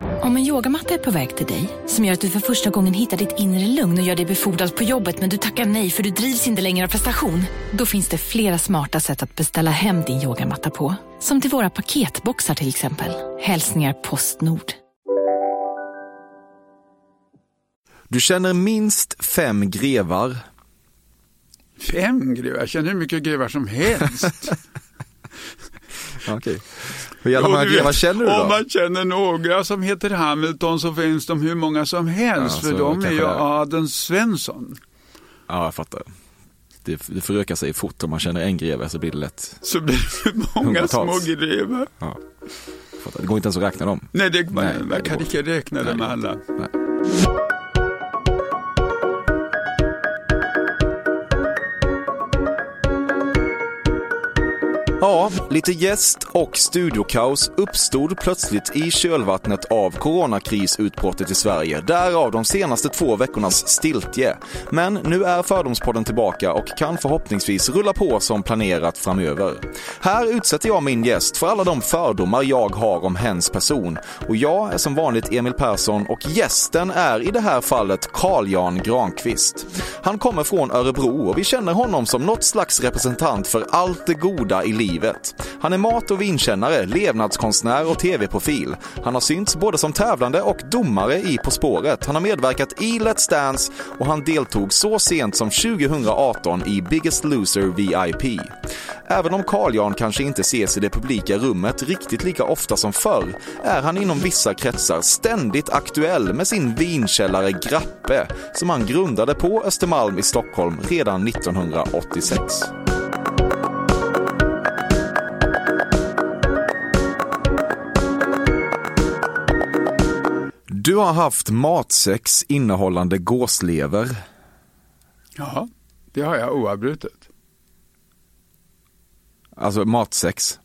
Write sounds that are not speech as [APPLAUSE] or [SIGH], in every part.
Om en yogamatta är på väg till dig, som gör att du för första gången hittar ditt inre lugn och gör dig befordrad på jobbet men du tackar nej för du drivs inte längre av prestation. Då finns det flera smarta sätt att beställa hem din yogamatta på. Som till våra paketboxar till exempel. Hälsningar Postnord. Du känner minst fem grevar. Fem grevar? Jag känner hur mycket grevar som helst. [LAUGHS] Okay. Hur jävla många grevar känner du då? Om man känner några som heter Hamilton så finns de hur många som helst, ja, för de är ju adeln Svensson. Ja, jag fattar. Det, det förökar sig fort om man känner en greve så blir det lätt Så blir det många små grevar. Ja. Det går inte ens att räkna dem. Nej, det, Nej, man kan inte räkna dem alla. Nej. Ja, lite gäst och studiokaos uppstod plötsligt i kölvattnet av coronakrisutbrottet i Sverige. Därav de senaste två veckornas stiltje. Men nu är Fördomspodden tillbaka och kan förhoppningsvis rulla på som planerat framöver. Här utsätter jag min gäst för alla de fördomar jag har om hens person. Och jag är som vanligt Emil Persson och gästen är i det här fallet Carl-Jan Granqvist. Han kommer från Örebro och vi känner honom som något slags representant för allt det goda i livet livet. Han är mat och vinkännare, levnadskonstnär och tv-profil. Han har synts både som tävlande och domare i På spåret. Han har medverkat i Let's Dance och han deltog så sent som 2018 i Biggest Loser VIP. Även om Carl Jan kanske inte ses i det publika rummet riktigt lika ofta som förr är han inom vissa kretsar ständigt aktuell med sin vinkällare Grappe som han grundade på Östermalm i Stockholm redan 1986. Du har haft matsex innehållande gåslever. Ja, det har jag oavbrutet. Alltså matsex?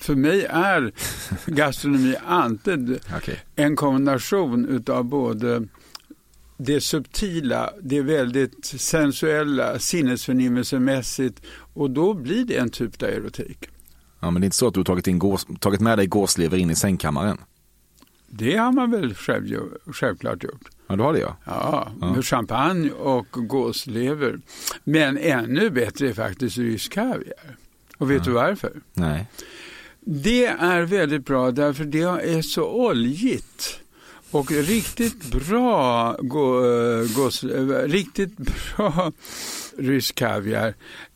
För mig är [LAUGHS] gastronomi alltid okay. en kombination utav både det subtila, det väldigt sensuella, sinnesförnimmelsemässigt och då blir det en typ av erotik. Ja, men det är inte så att du har tagit, in gås, tagit med dig gåslever in i sängkammaren? Det har man väl själv, självklart gjort. Ja, du har det ja. Ja, med champagne och gåslever. Men ännu bättre är faktiskt rysk kaviar. Och vet ja. du varför? Nej. Det är väldigt bra därför det är så oljigt. Och riktigt bra, gås, riktigt bra [LAUGHS] rysk kaviar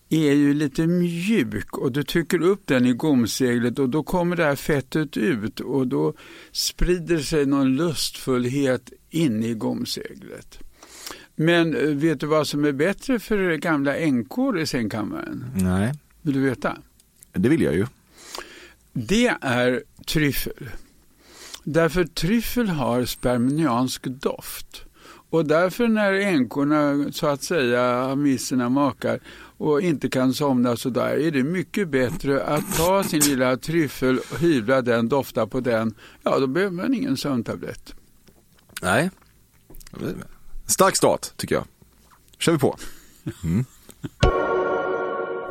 är ju lite mjuk och du trycker upp den i gomseglet och då kommer det här fettet ut och då sprider sig någon lustfullhet in i gomseglet. Men eh, vet du vad som är bättre för gamla änkor i sängkammaren? Nej. Vill du veta? Det vill jag ju. Det är tryffel. Därför tryffel har sperminiansk doft. Och därför när änkorna så att säga har mist sina makar och inte kan somna så där är det mycket bättre att ta sin lilla tryffel, och hyvla den, dofta på den. Ja, då behöver man ingen sömntablett. Nej. Stark start tycker jag. kör vi på. Mm.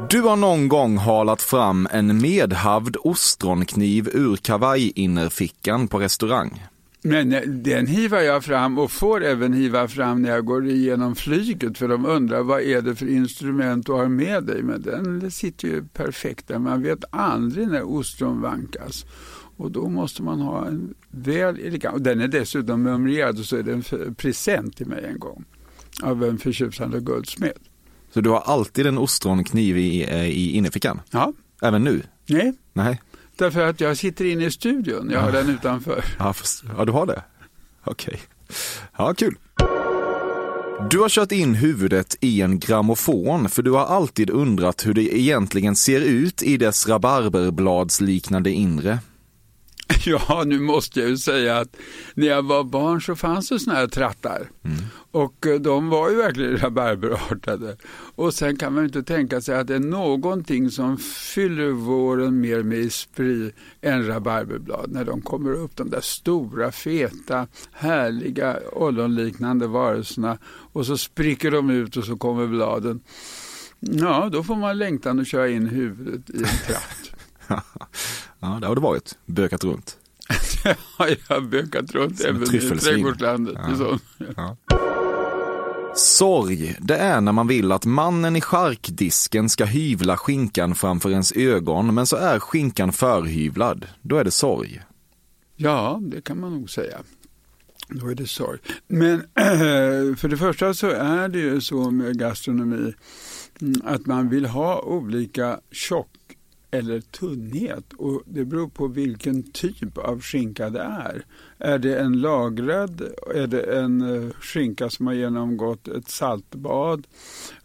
Du har någon gång halat fram en medhavd ostronkniv ur kavajinnerfickan på restaurang. Men eh, den hivar jag fram och får även hiva fram när jag går igenom flyget för de undrar vad är det för instrument du har med dig. Men den sitter ju perfekt där. Man vet aldrig när ostron vankas. Och då måste man ha en väl elegant, och den är dessutom numrerad och så är det en present till mig en gång. Av en förtjusande guldsmed. Så du har alltid en ostronkniv i, eh, i innerfickan? Ja. Även nu? Nej. Nej. Därför att jag sitter inne i studion, jag har den utanför. Ja, fast, ja du har det? Okej. Okay. Ja, kul. Du har kört in huvudet i en grammofon för du har alltid undrat hur det egentligen ser ut i dess rabarberbladsliknande inre. [LAUGHS] Ja, nu måste jag ju säga att när jag var barn så fanns det såna här trattar. Mm. Och eh, de var ju verkligen [LAUGHS] rabarberartade. Och sen kan man ju inte tänka sig att det är någonting som fyller våren mer med esprit än rabarberblad. När de kommer upp, de där stora, feta, härliga, ollonliknande varelserna. Och så spricker de ut och så kommer bladen. Ja, då får man längtan att köra in huvudet i en tratt. [LAUGHS] ja, där har du varit. Bökat runt. [LAUGHS] Ja, jag har bökat runt Som även i trädgårdslandet. Ja. Så. Sorg, det är när man vill att mannen i charkdisken ska hyvla skinkan framför ens ögon, men så är skinkan förhyvlad. Då är det sorg. Ja, det kan man nog säga. Då är det sorg. Men [CLEARS THROAT] för det första så är det ju så med gastronomi mm, att man vill ha olika tjock eller tunnhet och det beror på vilken typ av skinka det är. Är det en lagrad, är det en eh, skinka som har genomgått ett saltbad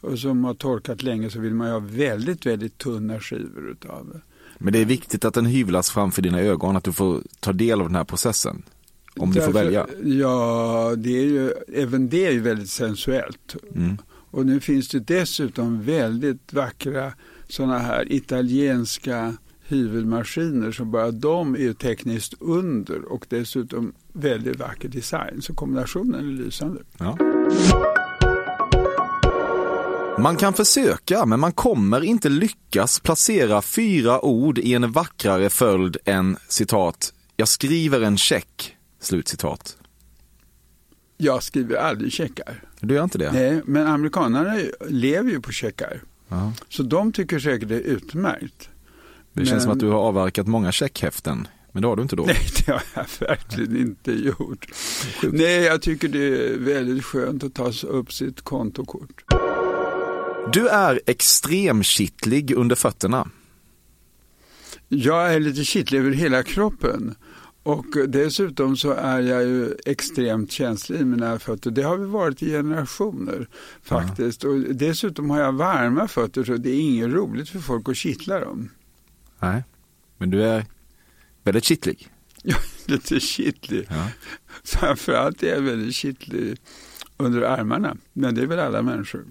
och som har torkat länge så vill man ju ha väldigt, väldigt tunna skivor utav det. Men det är viktigt att den hyvlas framför dina ögon, att du får ta del av den här processen. Om du får Därför- välja. Ja, det är ju, även det är ju väldigt sensuellt. Mm. Och nu finns det dessutom väldigt vackra sådana här italienska hyvelmaskiner som bara de är ju tekniskt under och dessutom väldigt vacker design. Så kombinationen är lysande. Ja. Man kan försöka, men man kommer inte lyckas placera fyra ord i en vackrare följd än citat, jag skriver en check, slutcitat. Jag skriver aldrig checkar. Du gör inte det? Nej, men amerikanerna lever ju på checkar. Ja. Så de tycker säkert det är utmärkt. Det känns Men- som att du har avverkat många checkhäften, men det har du inte då. [LAUGHS] Nej, det har jag verkligen inte gjort. Sjukt. Nej, jag tycker det är väldigt skönt att ta upp sitt kontokort. Du är extremkittlig under fötterna. Jag är lite kittlig över hela kroppen. Och dessutom så är jag ju extremt känslig i mina fötter. Det har vi varit i generationer faktiskt. Och dessutom har jag varma fötter så det är inget roligt för folk att kittla dem. Nej, men du är väldigt kittlig. [LAUGHS] Är lite kittlig. Ja. Framförallt är jag väldigt kittlig under armarna. Men det är väl alla människor.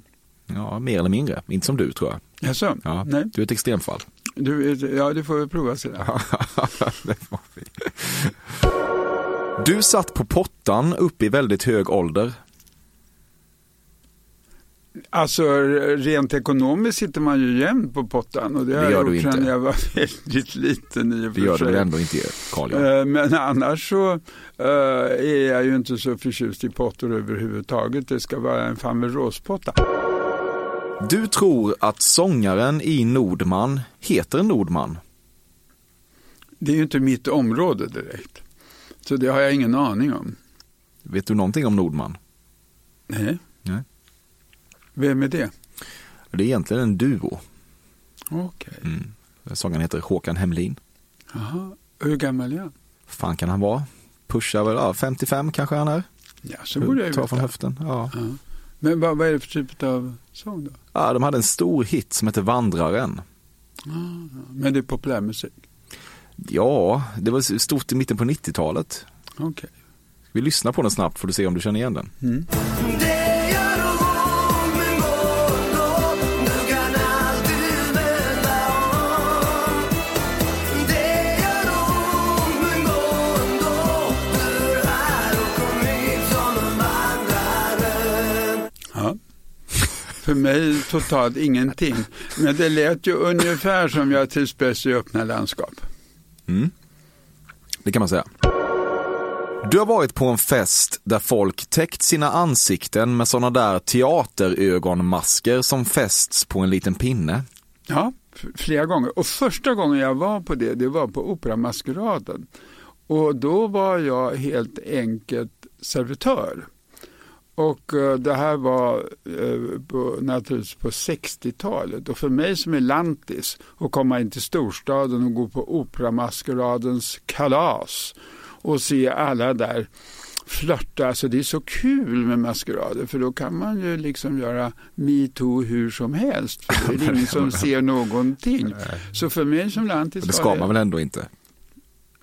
Ja, mer eller mindre. Inte som du tror jag. Jaså? Ja, Nej, Du är ett extremfall. Du, ja, det får vi prova sedan. [LAUGHS] Det får vi. Du satt på pottan upp i väldigt hög ålder. Alltså rent ekonomiskt sitter man ju jämnt på pottan och det har Det jag du gjort sedan jag var [LAUGHS] väldigt liten i och Det för gör du väl ändå inte, Carl? Eh, Men annars så eh, är jag ju inte så förtjust i pottor överhuvudtaget. Det ska vara en Fameråspotta. Du tror att sångaren i Nordman heter Nordman. Det är ju inte mitt område direkt. Så det har jag ingen aning om. Vet du någonting om Nordman? Nej. Nej. Vem är det? Det är egentligen en duo. Okej. Mm. Sångaren heter Håkan Hemlin. Jaha. Hur gammal är han? fan kan han vara? Pushar väl, ja, 55 kanske han är. Ja, så borde jag Ta från höften. Ja. Ja. Men vad, vad är det för typ av sång då? ja, de hade en stor hit som heter Vandraren. Men det är populärmusik? Ja, det var stort i mitten på 90-talet. Okej. Vi lyssnar på den snabbt får du se om du känner igen den. Mm. För mig totalt ingenting. Men det lät ju ungefär som jag trivs bäst i öppna landskap. Mm. Det kan man säga. Du har varit på en fest där folk täckt sina ansikten med sådana där teaterögonmasker som fästs på en liten pinne. Ja, flera gånger. Och första gången jag var på det, det var på Operamaskeraden. Och då var jag helt enkelt servitör. Och eh, det här var eh, på, naturligtvis på 60-talet. Och för mig som är lantis och komma in till storstaden och gå på Operamaskeradens kalas och se alla där flörta. Alltså det är så kul med maskerader för då kan man ju liksom göra metoo hur som helst. För det är [LAUGHS] ingen som ser någonting. Så för mig som lantis det ska man väl ändå inte?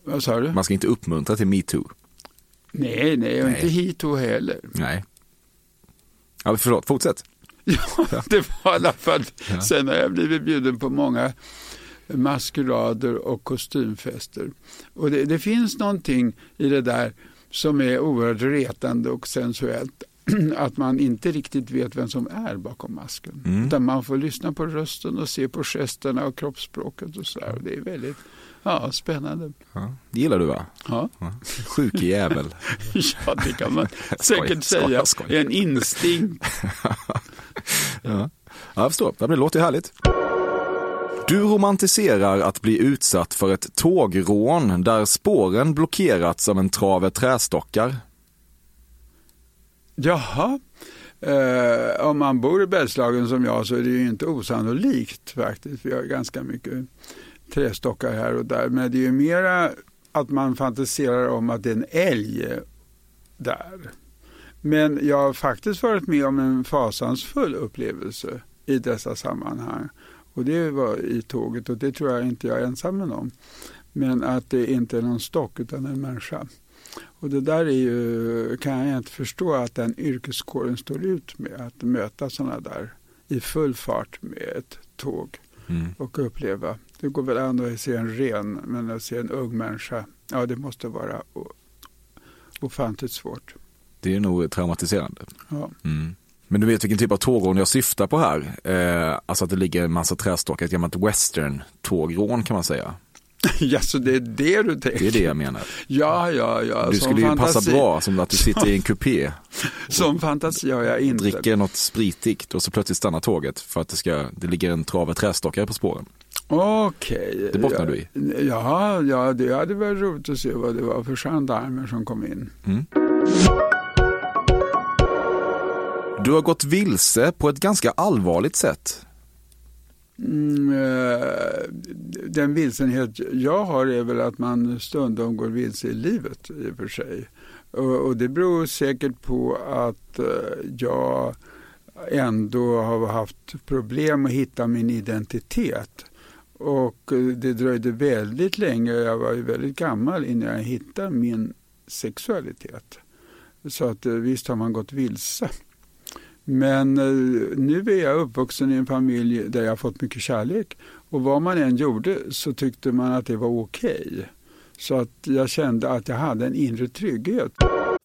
Vad sa du? Man ska inte uppmuntra till metoo. Nej, nej, och inte hit och heller. Nej. Ja, förlåt, fortsätt. [LAUGHS] Ja, det var i alla fall. Sen har jag blivit bjuden på många maskerader och kostymfester. Och det, det finns någonting i det där som är oerhört retande och sensuellt. [CLEARS THROAT] Att man inte riktigt vet vem som är bakom masken. Mm. Utan man får lyssna på rösten och se på gesterna och kroppsspråket och så där. Det är väldigt ja, spännande. Ja. Det gillar du va? Ja. Sjuk jävel. [LAUGHS] ja, det kan man [LAUGHS] säkert säga. En instinkt. [LAUGHS] Ja, jag förstår. Ja, Det låter ju härligt. Du romantiserar att bli utsatt för ett tågrån där spåren blockerats av en trave trästockar. Jaha. Eh, om man bor i Bergslagen som jag så är det ju inte osannolikt faktiskt. Vi har ganska mycket trästockar här och där. Men det är ju mera att man fantiserar om att det är en älg där. Men jag har faktiskt varit med om en fasansfull upplevelse i dessa sammanhang. Och det var i tåget och det tror jag inte jag är ensam om. Men att det inte är någon stock utan en människa. Och det där är ju, kan jag inte förstå att den yrkeskåren står ut med. Att möta sådana där i full fart med ett tåg Mm. och uppleva. Det går väl an att se en ren, men att se en ung människa, ja det måste vara ofantligt svårt. Det är nog traumatiserande. Ja. Mm. Men du vet vilken typ av tågrån jag syftar på här? Eh, alltså att det ligger en massa trästockar, ett gammalt western-tågrån kan man säga. [LAUGHS] ja, så det är det du tänker? Det är det jag menar. Ja, ja, ja. Du som skulle ju passa fantasi, bra som att du sitter i en kupé, Som fantasi har jag inte. dricker något spritigt och så plötsligt stannar tåget för att det, ska, det ligger en trave trästockar på spåren. Okej. Det bottnar du i. Ja, ja, det hade varit roligt att se vad det var för gendarmer som kom in. Du har gått vilse på ett ganska allvarligt sätt. Mm, eh, den vilsenhet jag har är väl att man stundom går vilse i livet i och för sig. Och, och det beror säkert på att eh, jag ändå har haft problem att hitta min identitet. Och eh, det dröjde väldigt länge, jag var ju väldigt gammal innan jag hittade min sexualitet. Så att eh, visst har man gått vilse. Men eh, nu är jag uppvuxen i en familj där jag har fått mycket kärlek. Och vad man än gjorde så tyckte man att det var okej. Så att jag kände att jag hade en inre trygghet.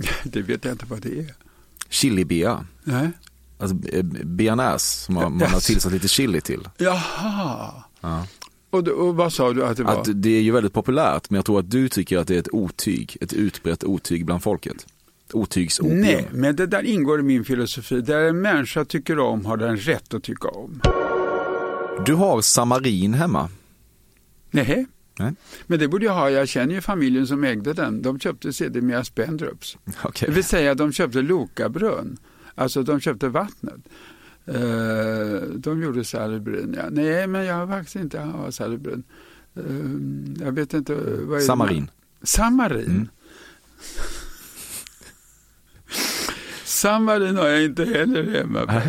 [LAUGHS] Det vet jag inte vad det är. Chilibea. Nej. Alltså eh, bearnaise som man, man har Yes. tillsatt lite chili till. Jaha. Ja. Och, och vad sa du att det var? Att det är ju väldigt populärt men jag tror att du tycker att det är ett otyg, ett utbrett otyg bland folket. Otygsopium. Nej, men det där ingår i min filosofi. Där en människa tycker om har den rätt att tycka om. Du har samarin hemma. Nej. Nej. Men det borde jag ha. Jag känner ju familjen som ägde den. De köpte sedermera Spendrups. [LAUGHS] Okej. Det vill säga de köpte Lokabrunn. Alltså de köpte vattnet. Eh, de gjorde Salbrunn. Ja. Nej, men jag har faktiskt inte ha Salbrunn. Eh, jag vet inte. Vad är det? Samarin. Samarin? Mm. [LAUGHS] Samarin har jag inte heller hemma.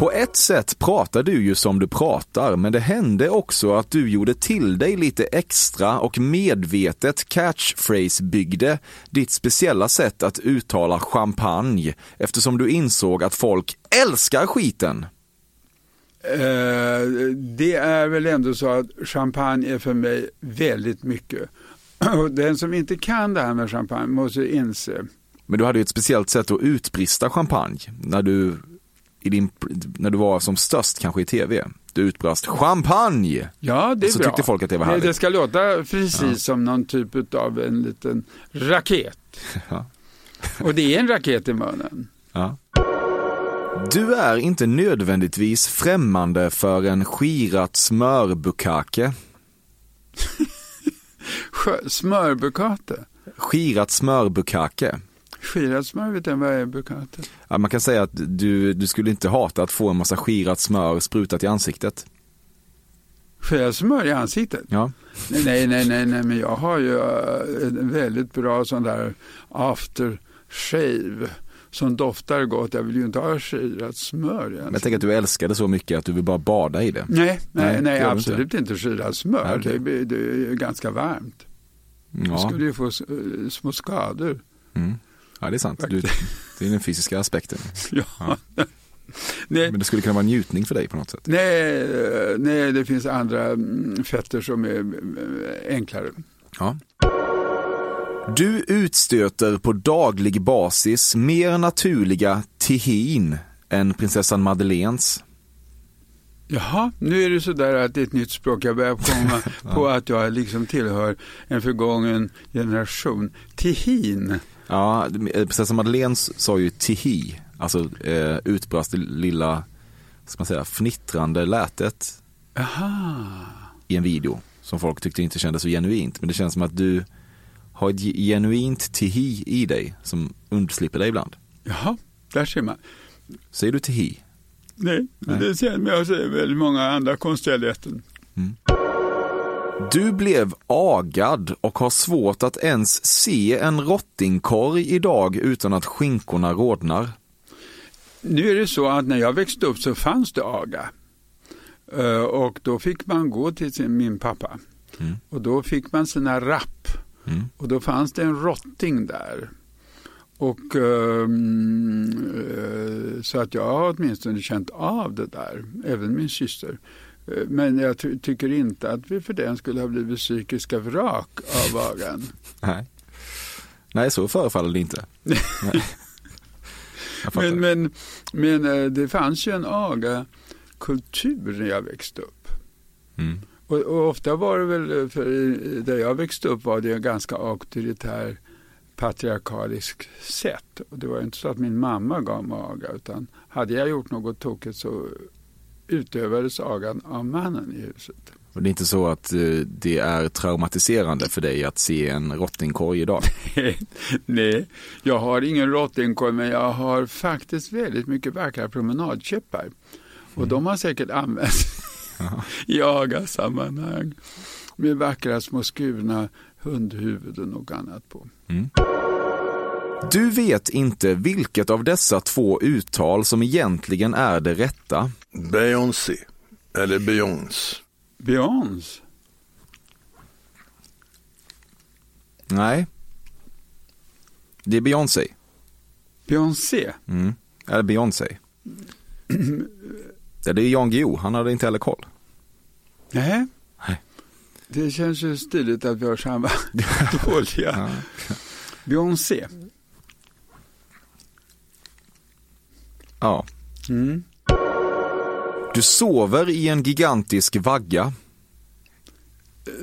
På ett sätt pratar du ju som du pratar, men det hände också att du gjorde till dig lite extra och medvetet catchphrase-byggde ditt speciella sätt att uttala champagne eftersom du insåg att folk älskar skiten. Eh, det är väl ändå så att champagne är för mig väldigt mycket. [CLEARS THROAT] Och den som inte kan det här med champagne måste inse Men du hade ju ett speciellt sätt att utbrista champagne när du, i din, när du var som störst kanske i tv. Du utbrast champagne! Ja, det är så bra. tyckte folk att det var härligt. Det ska låta precis som någon typ av en liten raket. [LAUGHS] Ja. Och det är en raket i munnen. Ja. Du är inte nödvändigtvis främmande för en skirat smörbukake. [LAUGHS] Smörbukate. Skirat smörbukake. Skirat smör, vet jag vad är bukate? Ja, man kan säga att du, du skulle inte hata att få en massa skirat smör sprutat i ansiktet. Skirat smör i ansiktet? Ja. Nej, nej, nej, nej, nej, men jag har ju eh, en väldigt bra sån där after shave som doftar gott. Jag vill ju inte ha skirat smör i Men jag tänker att du älskar det så mycket att du vill bara bada i det. Nej, Nej, nej, nej absolut inte skirat smör. Nej, det, det är ju ganska varmt. Du Ja, skulle ju få eh, små skador. mm. Ja det är sant. Du, det är den fysiska aspekten. [LAUGHS] Ja. nej, Men det skulle kunna vara en njutning för dig på något sätt. nej, eh, nej, det finns andra mm, fetter som är eh, enklare. Ja. Du utstöter på daglig basis mer naturliga tihin än prinsessan Madeleines. Jaha, nu är det så där att det är ett nytt språk. Jag börjar komma [LAUGHS] på att jag liksom tillhör en förgången generation. Tihin. Ja, prinsessan Madeleine sa ju tihi, alltså eh, utbrast det lilla, ska man säga, fnittrande lätet Aha. i en video som folk tyckte inte kändes så genuint. Men det känns som att du har ett genuint tihi i dig som undslipper dig ibland. Jaha, där ser man. Säger du tihi? Nej, Nej. det ser man. Jag säger väldigt många andra konstiga läten. Du blev agad och har svårt att ens se en rottingkorg idag utan att skinkorna rodnar. Nu är det så att när jag växte upp så fanns det aga. Eh, Och då fick man gå till sin, min pappa. Mm. Och då fick man sina rapp. Mm. Och då fanns det en rotting där. Och eh, så att jag har åtminstone känt av det där, även min syster. Men jag ty- tycker inte att vi för den skulle ha blivit psykiska vrak av agan. Nej. Nej, så förefaller det inte. [LAUGHS] Men, men, men eh, det fanns ju en aga-kultur när jag växte upp. Mm. Och, och ofta var det väl, eh, för där jag växte upp var det en ganska auktoritär patriarkalisk sätt. Och det var inte så att min mamma gav mig aga utan hade jag gjort något tokigt så utövades agan av mannen i huset. Och det är inte så att eh, det är traumatiserande för dig att se en rottingkorg idag? [LAUGHS] Nej, jag har ingen rottingkorg men jag har faktiskt väldigt mycket vackra promenadkäppar. Och de har säkert använts [LAUGHS] i agasammanhang med vackra små skurna hundhuvuden och annat på. Du vet inte vilket av dessa två uttal som egentligen är det rätta. Beyoncé. Eller Beyoncé. Beyoncé. Nej. Det är Beyoncé. Beyoncé. Mm. Eller Beyoncé. [CLEARS THROAT] Ja, det är Jan Guillou, han hade inte heller koll. Nej. Nej. Det känns ju stiligt att vi har samma [LAUGHS] dåliga. Ja. Beyoncé. ja. Mm. Du sover i en gigantisk vagga.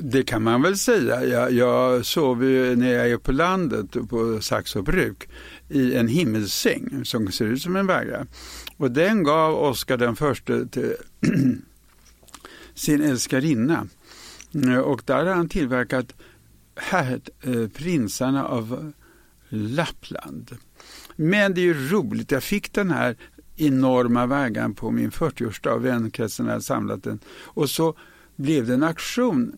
Det kan man väl säga. Jag, jag sover ju när jag är på landet på Saxo bruk i en himmelssäng som ser ut som en vagga. Och den gav Oscar den första till [CLEARS THROAT] sin älskarinna. Och där har han tillverkat här, eh, prinsarna av Lappland. Men det är ju roligt, jag fick den här enorma vaggan på min 40-årsdag, vänkretsen hade samlat den. Och så blev det en aktion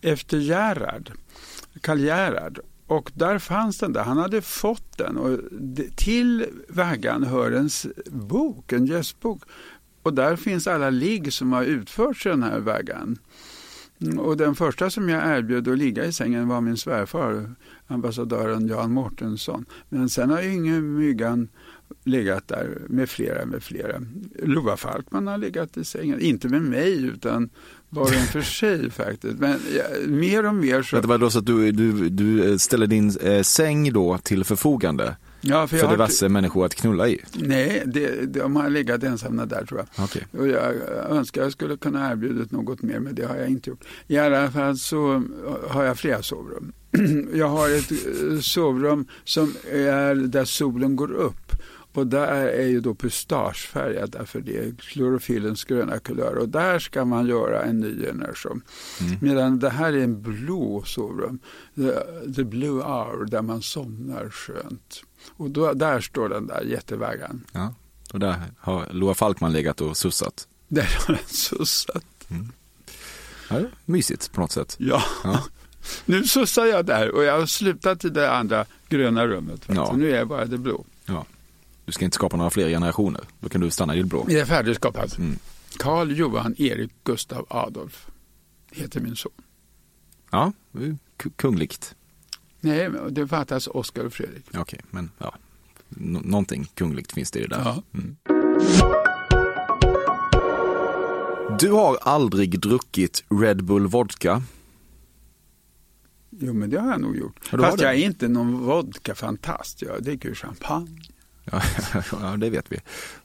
efter Gerhard, Karl Gerhard. Och där fanns den där, han hade fått den och till vaggan hör en bok, en gästbok. Och där finns alla ligg som har utförts i den här vaggan. Och den första som jag erbjöd att ligga i sängen var min svärfar, ambassadören Jan Mårtensson. Men sen har ju ingen myggan legat där med flera, med flera. Lova Falkman har legat i sängen, inte med mig utan var och en för [LAUGHS] sig faktiskt. Men ja, mer och mer så... Det var då så att du, du, du ställer din eh, säng då till förfogande Ja, för, har- diverse människor att knulla i? Nej, det, de har legat ensamma där tror jag. Okej. Och jag önskar jag skulle kunna erbjudit något mer, men det har jag inte gjort. I alla fall så har jag flera sovrum. [CLEARS THROAT] Jag har ett eh, sovrum som är där solen går upp. Och där är ju då pustagefärgat därför det är klorofyllens gröna kulör. Och där ska man göra en ny generation. Medan det här är en blå sovrum. The, the blue hour där man somnar skönt. Och då, där står den där jättevaggan. Ja. Och där har Loa Falkman legat och sussat. Där har den sussat. Ja, det är mysigt på något sätt. Ja. Ja. [LAUGHS] Nu sussar jag där och jag har slutat i det andra gröna rummet. Ja. Nu är jag bara det blå. Ja. Du ska inte skapa några fler generationer. Då kan du stanna i det blå. Det är färdigskapat. Mm. Karl Johan Erik Gustav Adolf heter min son. Ja, kungligt. Nej, det fattas Oskar och Fredrik. Okej, men ja. Nå- någonting kungligt finns det i det där. Ja. Mm. Du har aldrig druckit Red Bull vodka. Jo, men det har jag nog gjort. Fast jag är inte någon vodka-fantast. Jag dricker champagne. [LAUGHS] Ja, det vet vi.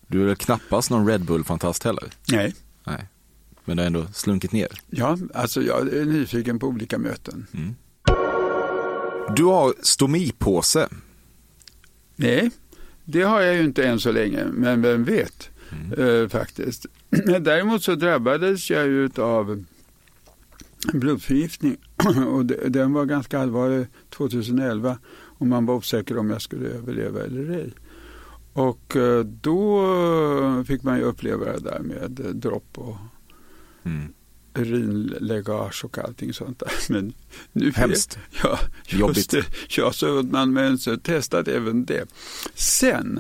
Du är väl knappast någon Red Bull-fantast heller. Nej. Nej. Men det har ändå slunkit ner. Ja, alltså jag är nyfiken på olika möten. Du har stomipåse. Nej, det har jag ju inte än så länge, men vem vet eh, faktiskt. [CLEARS THROAT] Däremot så drabbades jag ju av blodförgiftning [CLEARS THROAT] och den var ganska allvarlig 2011 och man var osäker om jag skulle överleva eller ej. Och eh, då fick man ju uppleva det där med eh, dropp och Mm. urinläckage och allting sånt där. Men nu Hemskt. [LAUGHS] Ja, Jobbigt. det. Ja, så man men så testat även det. Sen,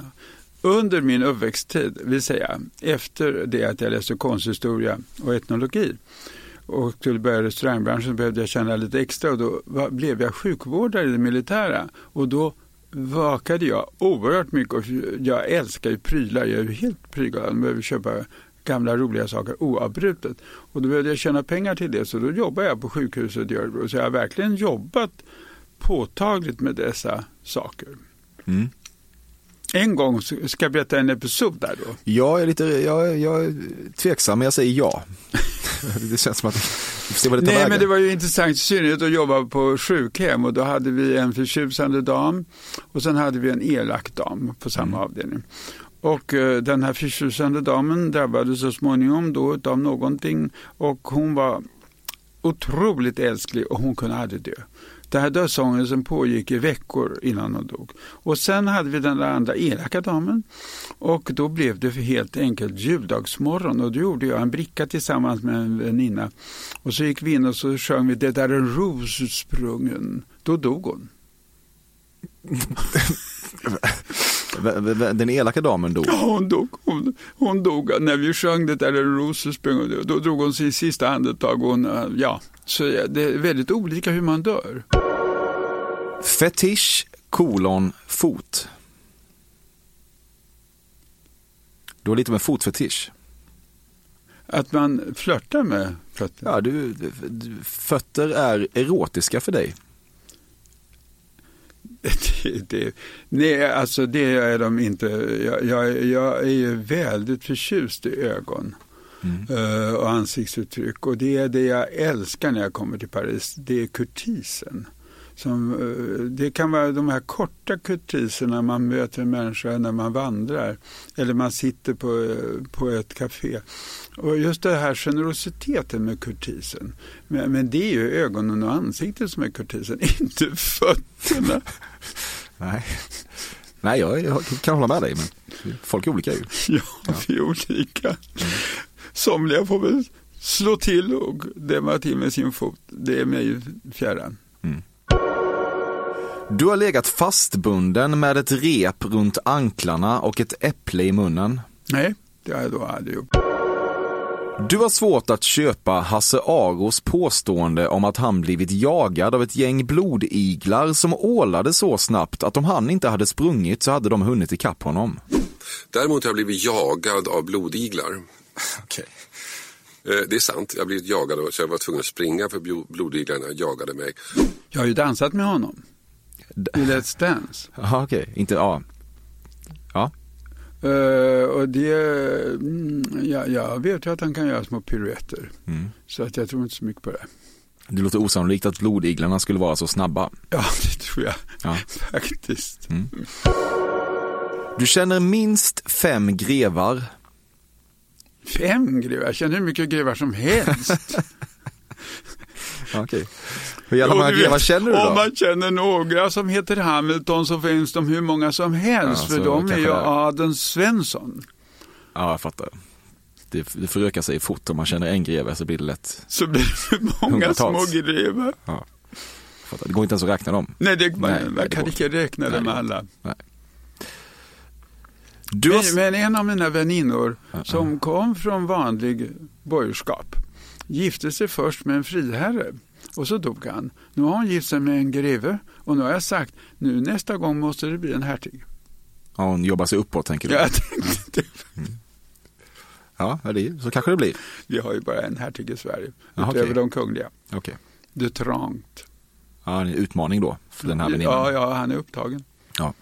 under min uppväxttid, vill säga efter det att jag läste konsthistoria och etnologi och skulle börja i restaurangbranschen behövde jag tjäna lite extra och då var, blev jag sjukvårdare i det militära och då vakade jag oerhört mycket och jag älskar ju prylar, jag är ju helt prylglad, jag behöver köpa gamla roliga saker oavbrutet. Och då behövde jag tjäna pengar till det så då jobbade jag på sjukhuset i Örebro. Så jag har verkligen jobbat påtagligt med dessa saker. Mm. En gång ska jag berätta en episod där då. Jag är lite jag, jag är tveksam, men jag säger ja. [LAUGHS] det känns som att vi får se vad det tar Nej vägen. men det var ju intressant i synnerhet att jobba på sjukhem och då hade vi en förtjusande dam och sen hade vi en elak dam på samma avdelning. Och eh, den här förtjusande damen drabbades så småningom då av någonting och hon var otroligt älsklig och hon kunde aldrig dö. Den här dödsångesten pågick i veckor innan hon dog. Och sen hade vi den där andra elaka damen och då blev det helt enkelt juldagsmorgon och då gjorde jag en bricka tillsammans med en väninna. Och så gick vi in och så sjöng vi Det där är en ros utsprungen. Då dog hon. [LAUGHS] Den elaka damen dog. Ja, hon dog. Hon, hon dog när vi sjöng Det där är en ros utsprungen. Då drog hon sin sista andetag. Och hon, eh, ja. Så det är väldigt olika hur man dör. Fetisch, kolon, fot. Du har lite med fotfetisch. Att man flörtar med fötterna. Ja, du, du, fötter är erotiska för dig. [LAUGHS] Det, det, nej, alltså det är de inte. Jag, jag, jag är ju väldigt förtjust i ögon eh, och ansiktsuttryck. Och det är det jag älskar när jag kommer till Paris. Det är kurtisen. Som, eh, det kan vara de här korta kurtiserna man möter en människa när man vandrar. Eller man sitter på, eh, på ett café. Och just det här generositeten med kurtisen. Men, men det är ju ögonen och ansiktet som är kurtisen, [LAUGHS] inte fötterna. [LAUGHS] Nej, Nej jag, jag kan hålla med dig, men folk är olika ju. [LAUGHS] Ja, vi är olika. Somliga får väl slå till och dämma till med sin fot. Det är mig ju fjärran. Du har legat fastbunden med ett rep runt anklarna och ett äpple i munnen. Nej, det har jag då aldrig gjort. Du har svårt att köpa Hasse Aros påstående om att han blivit jagad av ett gäng blodiglar som ålade så snabbt att om han inte hade sprungit så hade de hunnit ikapp honom. Däremot har jag blivit jagad av blodiglar. Okej. Eh, Det är sant, jag har blivit jagad så jag var tvungen att springa för blo- blodiglarna jagade mig. Jag har ju dansat med honom i Let's Dance. [LAUGHS] Jaha, okej. Inte, ja. Ja. Eh, och det, mm, ja, jag vet ju att han kan göra små piruetter. Mm. Så att jag tror inte så mycket på det. Det låter osannolikt att blodiglarna skulle vara så snabba. Ja, [LAUGHS] det tror jag Ja. faktiskt. Du känner minst fem grevar. Fem grevar, jag känner hur mycket grevar som helst. [LAUGHS] Okej. Hur jävla många grevar känner du Om då? man känner några som heter Hamilton så finns de hur många som helst. Ja, för de är ju. Aden Svensson. Ja, jag fattar. Det, det förökar sig fort. Om man känner en greve så blir det lätt. Så blir det många små grevar. Ja. Det går inte ens att räkna dem. Nej, det, man, Nej, man nej, kan inte räkna Nej, dem alla. Du har... Men en av mina väninnor som kom från vanlig borgerskap gifte sig först med en friherre och så dog han. Nu har hon gift sig med en greve och nu har jag sagt nu nästa gång måste det bli en hertig. Ja, hon jobbar sig uppåt tänker du? Jag [LAUGHS] tänkte, Ja, ja, det, så kanske det blir. vi har ju bara en hertig i Sverige Jaha, utöver okej. de kungliga. Okej. De Trangt. Ja, en utmaning då för den här väninnan. Ja, ja, han är upptagen. Ja.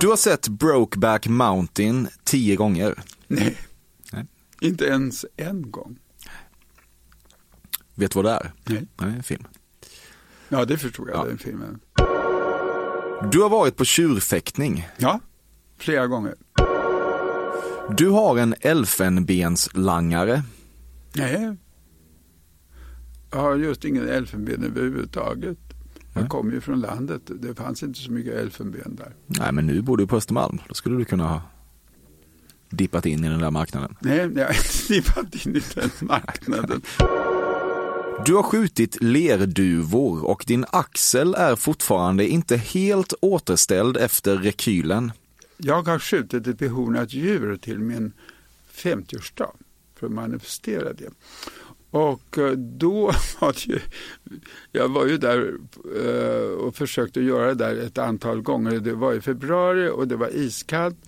Du har sett Brokeback Mountain tio gånger. Nej. Nej. Inte ens en gång. Vet du vad det är? Nej. Nej, en film. Ja, det förstod jag, Ja. den filmen. Du har varit på tjurfäktning. Ja, flera gånger. Du har en elfenbenslangare. Nej. Jag har just ingen elfenben överhuvudtaget. Jag kommer ju från landet. Det fanns inte så mycket elfenben där. Nej, men nu bor du på Östermalm. Då skulle du kunna ha dippat in i den där marknaden. Nej, jag har inte dippat in i den marknaden. [LAUGHS] Du har skjutit lerduvor och din axel är fortfarande inte helt återställd efter rekylen. Jag har skjutit ett behornat djur till min 50-årsdag för att manifestera det. Och eh, då [LAUGHS] var det ju, jag var ju där eh, och försökte göra det där ett antal gånger. Det var i februari och det var iskallt.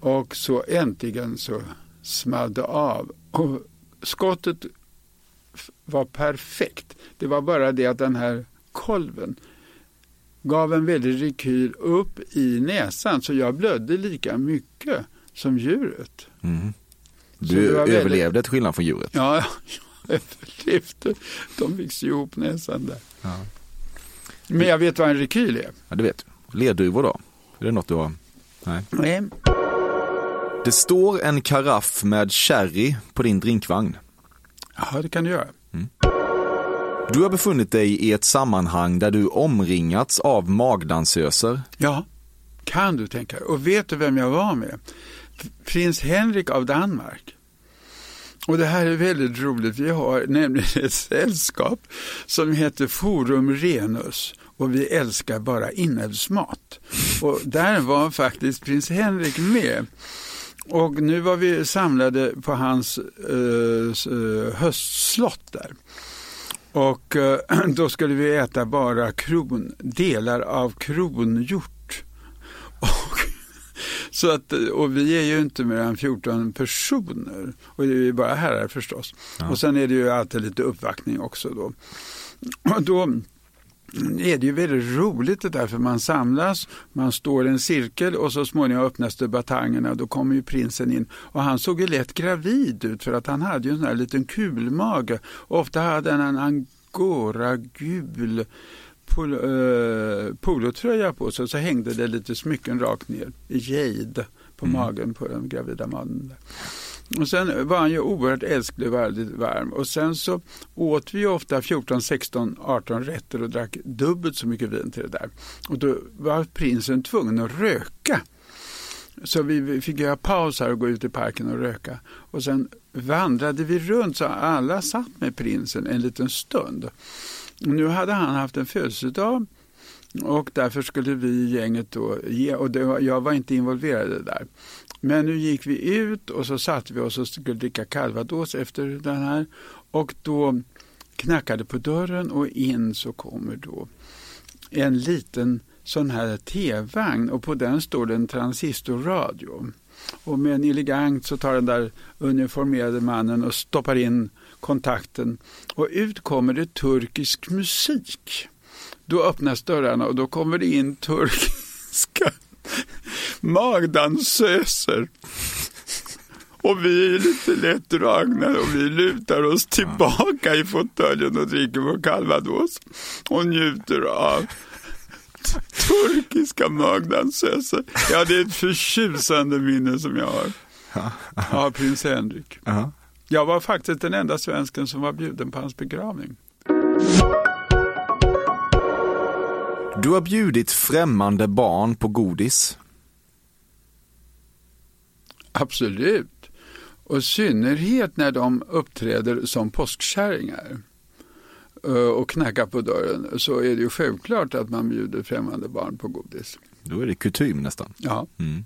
Och så äntligen så small det av. Och skottet var perfekt. Det var bara det att den här kolven gav en väldig rekyl upp i näsan så jag blödde lika mycket som djuret. Mm. Du var väldigt- överlevde till skillnad från djuret. Ja, [LAUGHS] jag överlevde. De fick ihop näsan där. Ja. Men jag vet vad en rekyl är. Ja, det vet du. Lerduvor då? Är det något du har? Nej. Nej. Det står en karaff med sherry på din drinkvagn. Ja, det kan du göra. Du har befunnit dig i ett sammanhang där du omringats av magdansöser. Ja, kan du tänka dig. Och vet du vem jag var med? Prins Henrik av Danmark. Och det här är väldigt roligt. Vi har nämligen ett sällskap som heter Forum Renus och vi älskar bara inälvsmat. Och där var faktiskt prins Henrik med. Och nu var vi samlade på hans eh, eh, höstslott där. Och eh, [CLEARS THROAT] då skulle vi äta bara kron, delar av kronhjort. [LAUGHS] Och, så att, och vi är ju inte mer än 14 personer. Och det är ju bara herrar förstås. Och sen är det ju alltid lite uppvaktning också då. [CLEARS THROAT] Och då är det ju väldigt roligt det där för man samlas, man står i en cirkel och så småningom öppnas det batangerna och då kommer ju prinsen in och han såg ju lätt gravid ut för att han hade ju en sån här liten kulmage. Ofta hade han en angora gul pol, eh, polotröja på sig och så hängde det lite smycken rakt ner i jade på magen på den gravida mannen. Och sen var han ju oerhört älsklig och väldigt varm. Och sen så åt vi ju ofta 14, 16, 18 rätter och drack dubbelt så mycket vin till det där. Och då var prinsen tvungen att röka. Så vi fick göra paus här och gå ut i parken och röka. Och sen vandrade vi runt så alla satt med prinsen en liten stund. Och nu hade han haft en födelsedag och därför skulle vi i gänget då ge, och det var, jag var inte involverad i det där. Men nu gick vi ut och så satte vi oss och skulle dricka calvados efter den här och då knackade på dörren och in så kommer då en liten sån här T-vagn och på den står det en transistorradio. Och med en elegant så tar den där uniformerade mannen och stoppar in kontakten och ut kommer det turkisk musik. Då öppnas dörrarna och då kommer det in turkiska magdansöser. Och vi är lite lätt dragna och vi lutar oss tillbaka i fåtöljen och dricker vår calvados och njuter av turkiska magdansöser. Ja, det är ett förtjusande minne som jag har av prins Henrik. Jag var faktiskt den enda svensken som var bjuden på hans begravning. Du har bjudit främmande barn på godis. Absolut. Och i synnerhet när de uppträder som påskkärringar eh, och knackar på dörren så är det ju självklart att man bjuder främmande barn på godis. Då är det kutym nästan. Ja. Mm.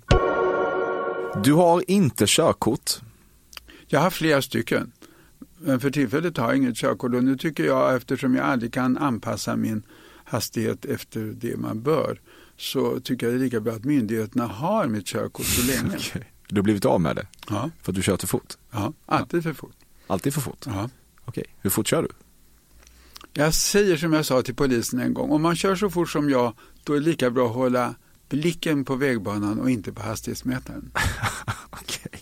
Du har inte körkort. Jag har flera stycken. Men för tillfället har jag inget körkort och nu tycker jag eftersom jag aldrig kan anpassa min hastighet efter det man bör så tycker jag det är lika bra att myndigheterna har mitt körkort så länge. [LAUGHS] okay. Du har blivit av med det? Ja. För att du kör för fort? Ja, alltid för fort. Alltid för fort? Ja. Okej, hur fort kör du? Jag säger som jag sa till polisen en gång, om man kör så fort som jag, då är det lika bra att hålla blicken på vägbanan och inte på hastighetsmätaren. [LAUGHS] Okej.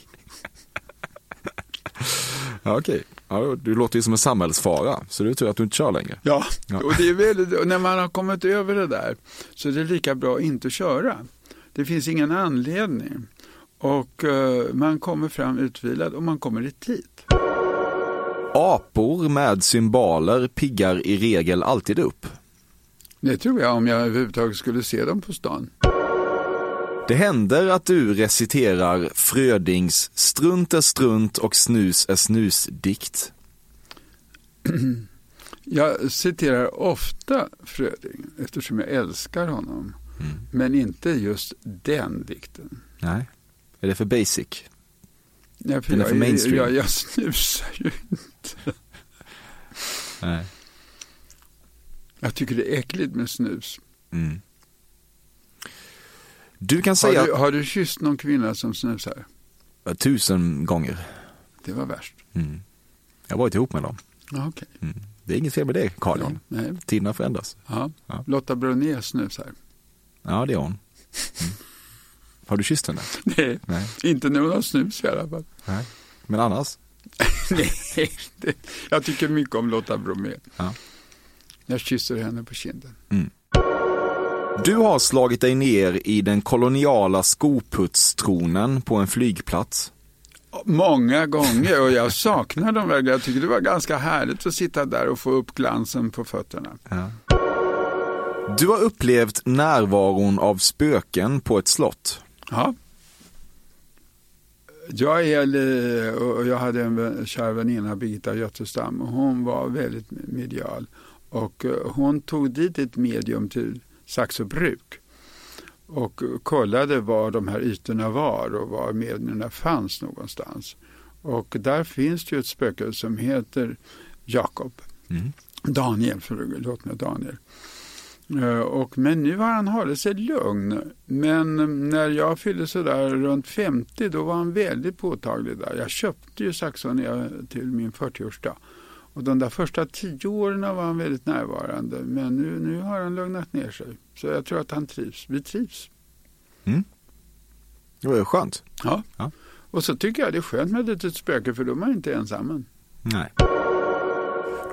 [LAUGHS] ja, okej. Ja, du låter ju som en samhällsfara, så det är tur att du inte kör längre. Ja, Ja. och det är väldigt, och när man har kommit över det där så är det lika bra att inte köra. Det finns ingen anledning. Och eh, man kommer fram utvilad och man kommer i tid. Apor med symboler piggar i regel alltid upp. Det tror jag om jag överhuvudtaget skulle se dem på stan. Det händer att du reciterar Frödings Strunt är strunt och snus är snus-dikt. [CLEARS THROAT] Jag citerar ofta Fröding eftersom jag älskar honom. Men inte just den dikten. Nej, är det för basic? Nej, för Den är jag, för mainstream. Jag, jag snusar ju inte. Nej. Jag tycker det är äckligt med snus. Mm. Du kan Har säga du, har du kysst någon kvinna som snusar? tusen gånger. Det var värst. Mm. Jag har varit ihop med dem. Ja, Okej. Mm. Det är inget fel med det, Carl. Tiderna förändras. Ja. Ja. Lotta Bromé snusar. Ja, det är hon. Mm. Har du kysst henne? Nej, Nej. inte när hon har snus i alla fall. Nej. Men annars? [LAUGHS] Nej, det, jag tycker mycket om Lotta Bromé. Ja. Jag kysser henne på kinden. Du har slagit dig ner i den koloniala skoputstronen på en flygplats. Många gånger och jag saknar dem verkligen. Jag tycker det var ganska härligt att sitta där och få upp glansen på fötterna. Du har upplevt närvaron av spöken på ett slott. Ja. Jag, är, li- och jag hade en kär väninna, Birgitta Göttestam, och hon var väldigt medial. Och eh, hon tog dit ett medium till Saxo bruk och kollade var de här ytorna var och var medierna fanns någonstans. Och där finns det ju ett spöke som heter Jakob. Daniel, förlåt mig, Daniel. Eh, Och, men nu har han hållit sig lugn. Men när jag fyllde sådär runt 50 då var han väldigt påtaglig där. Jag köpte ju Saxonia till min 40-årsdag. Och de där första tio åren var han väldigt närvarande. Men nu, nu har han lugnat ner sig. Så jag tror att han trivs. Vi trivs. Det var ju skönt. Ja. Ja. Och så tycker jag det är skönt med ett litet spöke för då är man inte ensam. Nej.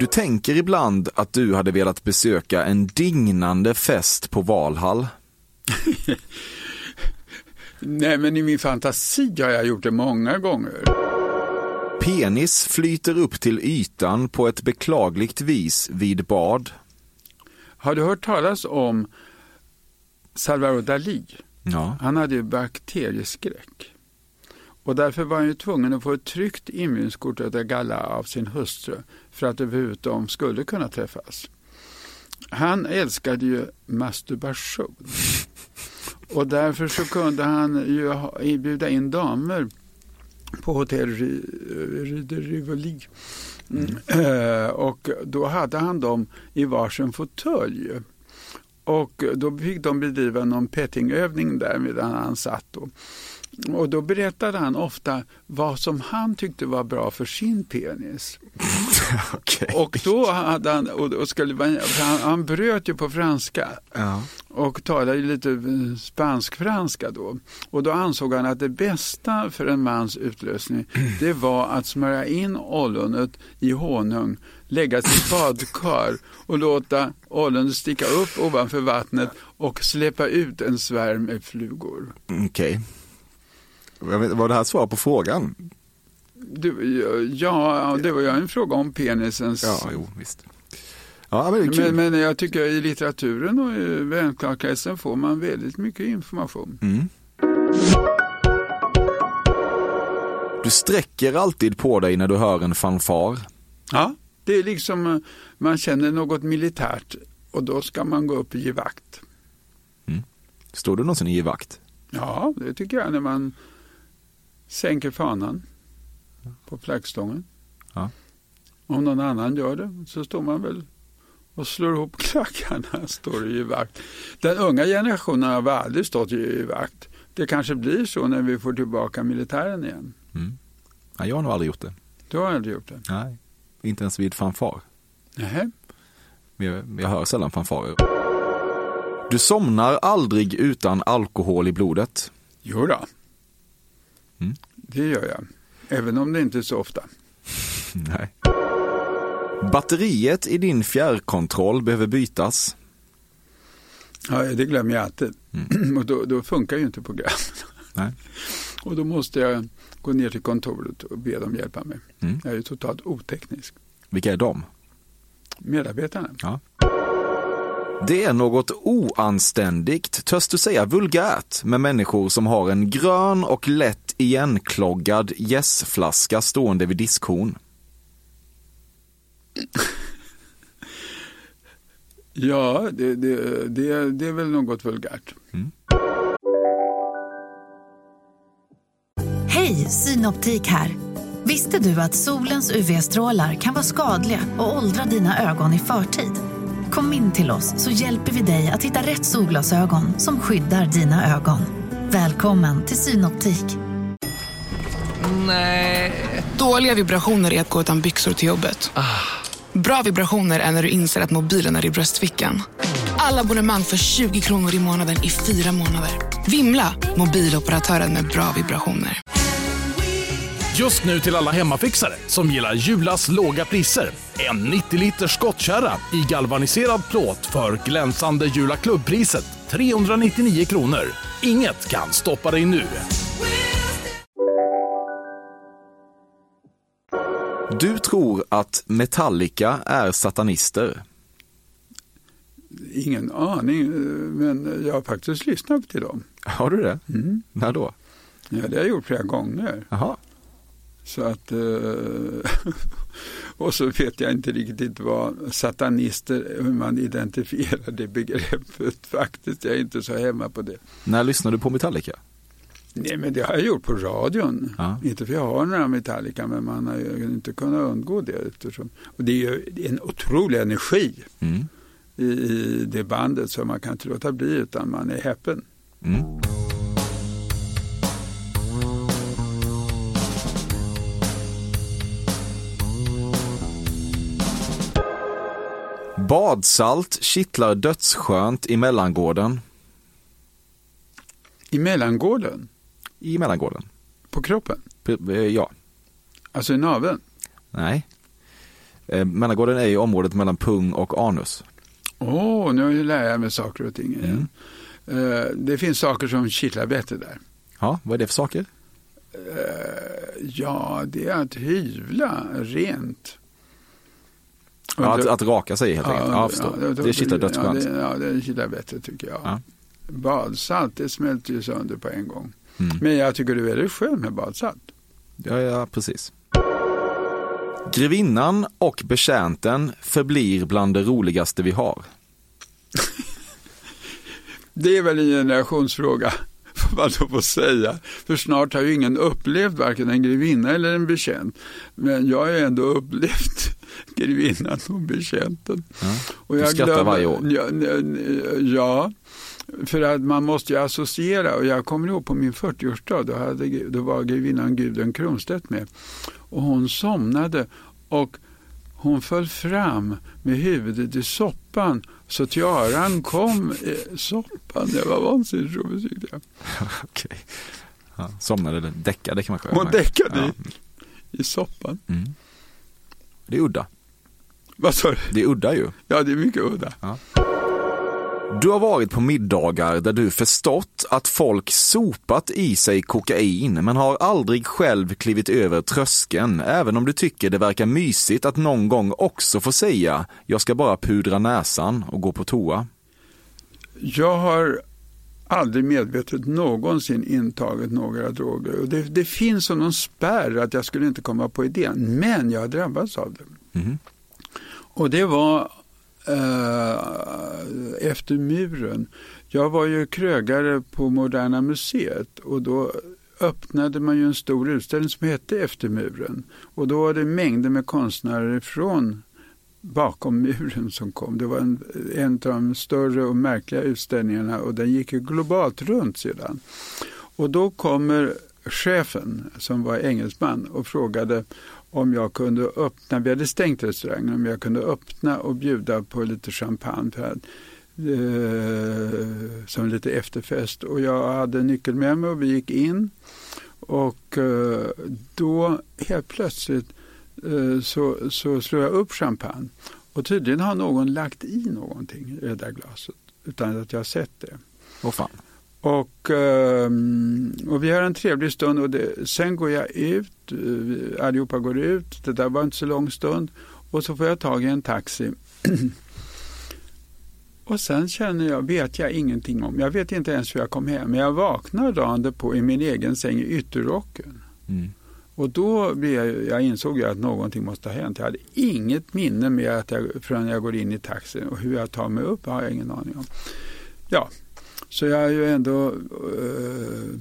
Du tänker ibland att du hade velat besöka en dignande fest på Valhall. [LAUGHS] Nej, men i min fantasi har jag gjort det många gånger. Penis flyter upp till ytan på ett beklagligt vis vid bad. Har du hört talas om Salvador Dalí? Ja. Han hade ju bakterieskräck. Och därför var han ju tvungen att få ett tryckt inbjudningskort av Galla av sin hustru för att överhuvudtaget de skulle kunna träffas. Han älskade ju masturbation. Och därför så kunde han ju bjuda in damer på hotell Rue de Rivoli. Mm. Eh, Och då hade han dem i varsin fåtölj. Och då fick de bedriva någon pettingövning där medan han satt. Då. Och då berättade han ofta vad som han tyckte var bra för sin penis. [LAUGHS] okay. Och då hade han, och skulle, han, han bröt ju på franska. Ja. Och talade lite spansk-franska då. Och då ansåg han att det bästa för en mans utlösning [CLEARS THROAT] det var att smörja in ollonet i honung, lägga till badkar och låta ollonet sticka upp ovanför vattnet och släppa ut en svärm med flugor. Okej. Okay. Var det här svar på frågan? Du, ja, det var ju en fråga om penisens... Ja, jo, visst. Ja, men, men, men, jag tycker i litteraturen och i vänskapskretsen får man väldigt mycket information. Mm. Du sträcker alltid på dig när du hör en fanfar. Ja, det är liksom man känner något militärt och då ska man gå upp och ge vakt. Mm. Står du någonsin i ge vakt? Ja, det tycker jag när man sänker fanan på flaggstången. Ja. Om någon annan gör det så står man väl och slår ihop [LAUGHS] klackarna, står i vakt. Den unga generationen har aldrig stått i vakt. Det kanske blir så när vi får tillbaka militären igen. Mm. Ja, jag har nog aldrig gjort det. Du har aldrig gjort det? Nej, inte ens vid fanfar. Nej. Jag, jag hör sällan fanfarer. Du somnar aldrig utan alkohol i blodet? Jo då. Mm. Det gör jag. Även om det inte är så ofta. [LAUGHS] Nej. Batteriet i din fjärrkontroll behöver bytas? Ja, det glömmer jag alltid. Mm. [CLEARS THROAT] Och då, då, funkar ju inte programmet. Nej. [LAUGHS] Och då måste jag gå ner till kontoret och be dem hjälpa mig. Mm. Jag är ju totalt oteknisk. Vilka är de? Medarbetarna. Ja. Det är något oanständigt, törs du säga vulgärt, med människor som har en grön och lätt igenkloggad gässflaska stående vid diskhon. [LAUGHS] ja, det, det, det, det är väl något vulgärt. Mm. Hej, Synoptik här. Visste du att solens UV-strålar kan vara skadliga och åldra dina ögon i förtid? Kom in till oss så hjälper vi dig att hitta rätt solglasögon som skyddar dina ögon. Välkommen till Synoptik. Nej. Dåliga vibrationer är att gå utan byxor till jobbet. Bra vibrationer är när du inser att mobilen är i bröstfickan. Alla abonnemang för 20 kronor i månaden i fyra månader. Vimla! Mobiloperatören med bra vibrationer. Just nu till alla hemmafixare som gillar Julas låga priser. En 90 liters skottkärra i galvaniserad plåt för glänsande Jula klubbpriset 399 kronor. Inget kan stoppa dig nu. Du tror att Metallica är satanister? Ingen aning, men jag har faktiskt lyssnat till dem. Har du det? Mm. När då? Ja, det har jag gjort flera gånger. Jaha. Så att, eh, [LAUGHS] och så vet jag inte riktigt vad satanister, hur man identifierar det begreppet [LAUGHS] faktiskt. Jag är inte så hemma på det. När lyssnade du på Metallica? Nej, men det har jag gjort på radion. Ja. Inte för jag har några Metallica, men man har ju inte kunnat undgå det. Eftersom, och det är ju en otrolig energi mm. i, i det bandet så man kan inte låta bli utan man är häpen. Mm. Badsalt kittlar dödsskönt i mellangården. I mellangården? I mellangården. På kroppen? P ja. Alltså i naveln? Nej. Eh, mellangården är i området mellan pung och anus. Åh, oh, nu lär jag mig saker och ting igen. Mm. Eh, det finns saker som kittlar bättre där. Ja, vad är det för saker? Eh, ja, det är att hyvla rent. Ja, att, att, raka sig helt enkelt. Ja, ja, det, kittlar dödsskönt. Ja, det, ja, det kittlar bättre tycker jag. Ja. Badsalt, det smälter ju sönder på en gång. Mm. Men jag tycker det är väldigt skönt med badsalt. Ja, ja, precis. Grevinnan och betjänten förblir bland det roligaste vi har. [LAUGHS] det är väl en generationsfråga, [LAUGHS] får man då få säga. För snart har ju ingen upplevt varken en grevinna eller en betjänt. Men jag har ju ändå upplevt [LAUGHS] grevinnan och betjänten. Ja. Och Du skrattar varje år. Ja, ja, för att man måste ju associera. Och jag kommer ihåg på min 40-årsdag, då, hade, då var grevinnan Gudrun Kronstedt med. Och hon somnade och hon föll fram med huvudet i soppan. Så tiaran kom i soppan. Det var vansinnigt roligt tyckte jag. [LAUGHS] Okej. Ja, somnade eller däckade kanske? Hon däckade Ja. i, i soppan. Mm. Det är udda. Vad sa du? Det är udda ju. Ja, det är mycket udda. Ja. Du har varit på middagar där du förstått att folk sopat i sig kokain men har aldrig själv klivit över tröskeln även om du tycker det verkar mysigt att någon gång också få säga jag ska bara pudra näsan och gå på toa. Jag har aldrig medvetet någonsin intagit några droger. Och det, det finns som någon spärr att jag skulle inte komma på idén. Men jag har drabbats av det. Mhm. Och det var eh, efter muren. Jag var ju krögare på Moderna Museet och då öppnade man ju en stor utställning som hette Efter muren. Och då var det mängder med konstnärer från bakom muren som kom. Det var en, en av de större och märkliga utställningarna och den gick ju globalt runt sedan. Och då kommer chefen som var engelsman och frågade om jag kunde öppna, vi hade stängt restaurangen, om jag kunde öppna och bjuda på lite champagne för att, eh, som lite efterfest. Och jag hade nyckel med mig och vi gick in och eh, då helt plötsligt eh, så, så slår jag upp champagne och tydligen har någon lagt i någonting i det där glaset utan att jag har sett det. Åh fan. Och, ehm, och vi har en trevlig stund och det, sen går jag ut, eh, allihopa går ut, det där var inte så lång stund och så får jag tag i en taxi. [CLEARS THROAT] och sen känner jag, vet jag ingenting om, jag vet inte ens hur jag kom hem, men jag vaknar dagen på i min egen säng i ytterrocken. Mm. Och då blev jag, jag insåg jag att någonting måste ha hänt. Jag hade inget minne med att jag, förrän jag går in i taxin och hur jag tar mig upp har jag ingen aning om. Ja, så jag har ju ändå eh,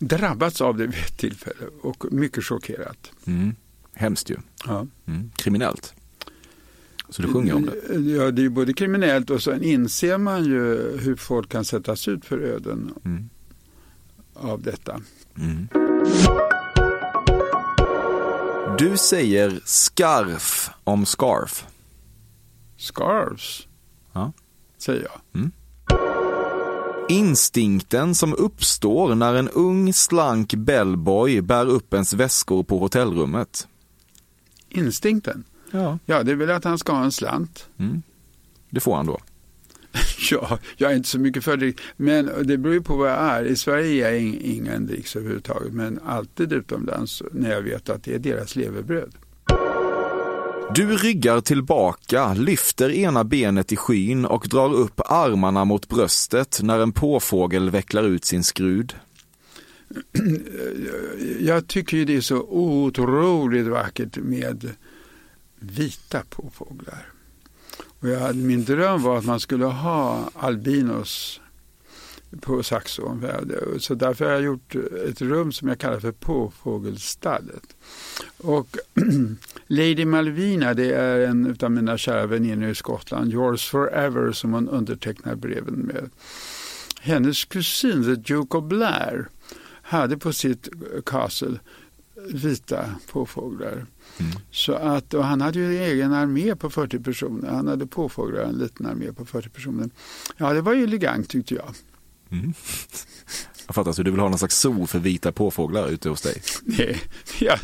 drabbats av det vid ett tillfälle och mycket chockerat. Mm. Hemskt ju. Ja. Mm. Kriminellt. Så du sjunger om det. Ja, det är både kriminellt och sen inser man ju hur folk kan sättas ut för öden Mm. av detta. Mm. Du säger scarf om scarf. Scarves, Ja. säger jag. Instinkten som uppstår när en ung slank bellboy bär upp ens väskor på hotellrummet. Instinkten, Ja. ja det är väl att han ska ha en slant. Mm. Det får han då. [LAUGHS] Ja, jag är inte så mycket för det. Men det beror ju på vad jag är. I Sverige är jag ing- ingen dricks överhuvudtaget. Men alltid utomlands när jag vet att det är deras levebröd. Du ryggar tillbaka, lyfter ena benet i skyn och drar upp armarna mot bröstet när en påfågel vecklar ut sin skrud. [CLEARS THROAT] Jag tycker ju det är så otroligt vackert med vita påfåglar. Och jag min dröm var att man skulle ha albinos på Saxon. Så därför har jag gjort ett rum som jag kallar för påfågelstallet. Och [CLEARS THROAT] Lady Malvina, det är en av mina kära väninnor i Skottland, Yours Forever, som hon undertecknar breven med. Hennes kusin, the Duke of Blair, hade på sitt castle vita påfåglar. Så att, och han hade ju en egen armé på 40 personer. Han hade påfåglar, en liten armé på 40 personer. Ja, det var ju elegant tyckte jag. Mm. Jag fattar, så du vill ha någon slags zoo för vita påfåglar ute hos dig? [LAUGHS] Det, ja,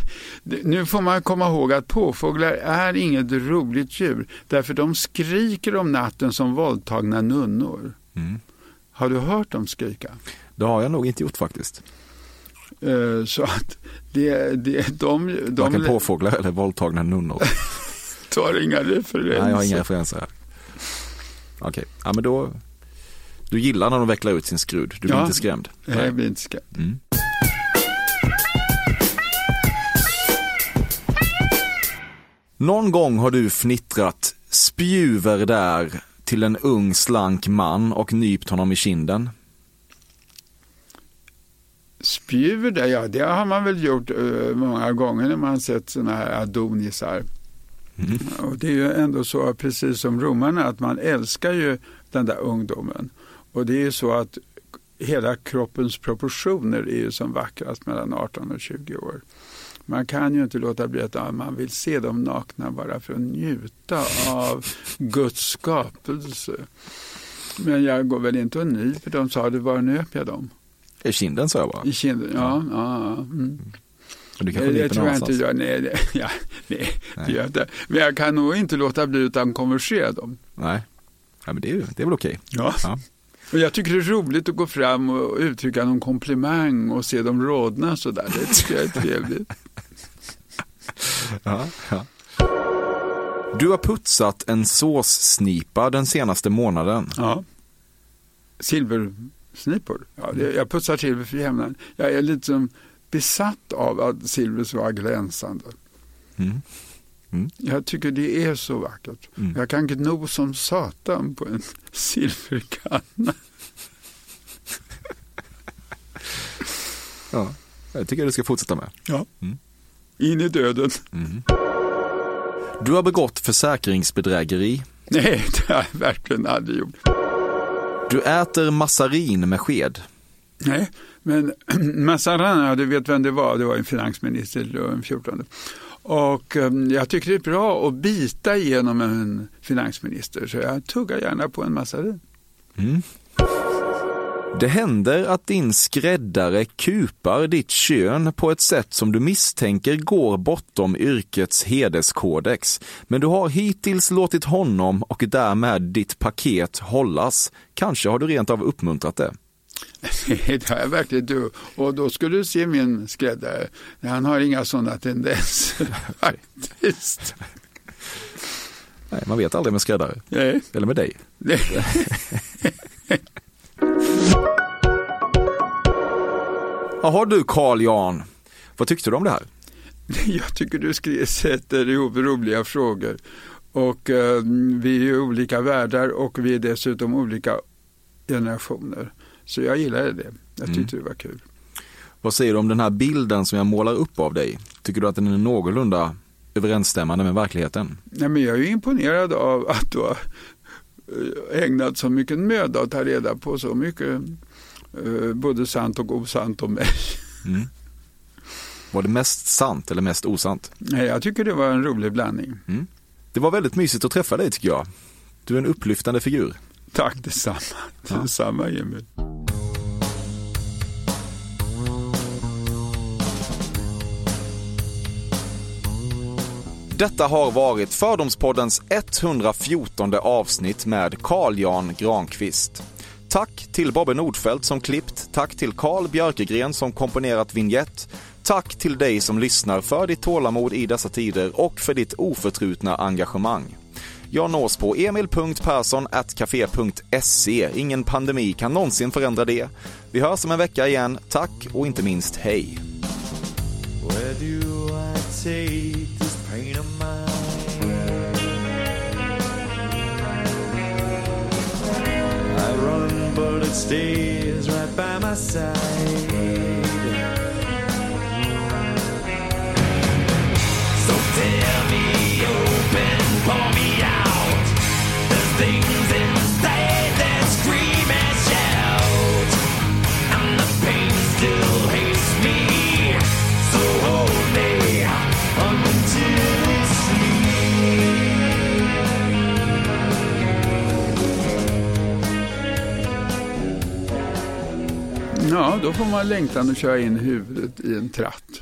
nu får man komma ihåg att påfåglar är inget roligt djur. Därför de skriker om natten som våldtagna nunnor. Mm. Har du hört dem skrika? Det har jag nog inte gjort faktiskt. Eh, Så att det, det, de, de Varken påfåglar eller våldtagna nunnor. [LAUGHS] tar inga referenser. Nej, jag har inga referenser. Okej, ja men då. Du gillar när de vecklar ut sin skrud. Du blir Ja. inte skrämd. Nej, jag blir inte skrämd. Mm. Någon gång har du fnittrat spjuver där till en ung slank man och nypt honom i kinden. Spjur där, ja det har man väl gjort eh, många gånger när man sett sådana här adonisar. Och det är ju ändå så, precis som romarna, att man älskar ju den där ungdomen. Och det är ju så att hela kroppens proportioner är ju som vackrast mellan 18 och 20 år. Man kan ju inte låta bli att man vill se dem nakna bara för att njuta av Guds skapelse. Men jag går väl inte och nyper dem, sa du, var nöp jag dem? I kinden sa jag bara. I kinden, ja. ja, ja. Mm. Du kanske det tror jag inte gör. Nej, det, [LAUGHS] ja, nej, Nej. det gör jag inte. Men jag kan nog inte låta bli utan konversera dem. Nej, ja, men det är, det är väl okej. Ja. Och jag tycker det är roligt att gå fram och uttrycka någon komplimang och se dem rodna sådär. Det tycker jag är trevligt. Ja, ja. Du har putsat en såssnipa den senaste månaden. Ja. Silversnipor. Ja, det, jag putsar silver för jämnan. Jag är lite som besatt av att silver ska vara glänsande. Mm. Mm. Jag tycker det är så vackert. Mm. Jag kan gno som satan på en silverkanna. Ja, jag tycker du ska fortsätta med. Ja. Mm. In i döden. Mm. Du har begått försäkringsbedrägeri. Nej, det har jag verkligen aldrig gjort. Du äter massarin med sked. Nej, men [CLEARS THROAT] Massarana, du vet vem det var, det var en finansminister den 14. Och ehm, jag tycker det är bra att bita igenom en finansminister, så jag tuggar gärna på en massarin. Mm. Det händer att din skräddare kupar ditt kön på ett sätt som du misstänker går bortom yrkets hederskodex. Men du har hittills låtit honom och därmed ditt paket hållas. Kanske har du rent av uppmuntrat det. [LAUGHS] det har jag verkligen du. Och då skulle du se min skräddare. Han har inga sådana tendenser [LAUGHS] faktiskt. Nej, man vet aldrig med skräddare. Nej. Eller med dig. Nej. [LAUGHS] Jaha du Carl Jan, vad tyckte du om det här? Jag tycker du sätter ihop roliga frågor. Och eh, vi är ju olika världar och vi är dessutom olika generationer. Så jag gillade det. Jag tyckte det var kul. Vad säger du om den här bilden som jag målar upp av dig? Tycker du att den är någorlunda överensstämmande med verkligheten? Nej, men jag är ju imponerad av att du har eh, ägnat så mycket möda att ta reda på så mycket eh, både sant och osant om mig. Mm. Var det mest sant eller mest osant? Nej, jag tycker det var en rolig blandning. Mm. Det var väldigt mysigt att träffa dig tycker jag. Du är en upplyftande figur. Tack detsamma. Ja. Detsamma Jimmy. Detta har varit Fördomspoddens 114 avsnitt med Carl Jan Granqvist. Tack till Bobbe Nordfeldt som klippt, tack till Carl Björkegren som komponerat vignett, tack till dig som lyssnar för ditt tålamod i dessa tider och för ditt oförtrutna engagemang. Jag nås på emil.perssonatcafe.se. Ingen pandemi kan någonsin förändra det. Vi hörs om en vecka igen. Tack och inte minst hej. It stays right by my side. Ja, då får man längtan att köra in huvudet i en tratt.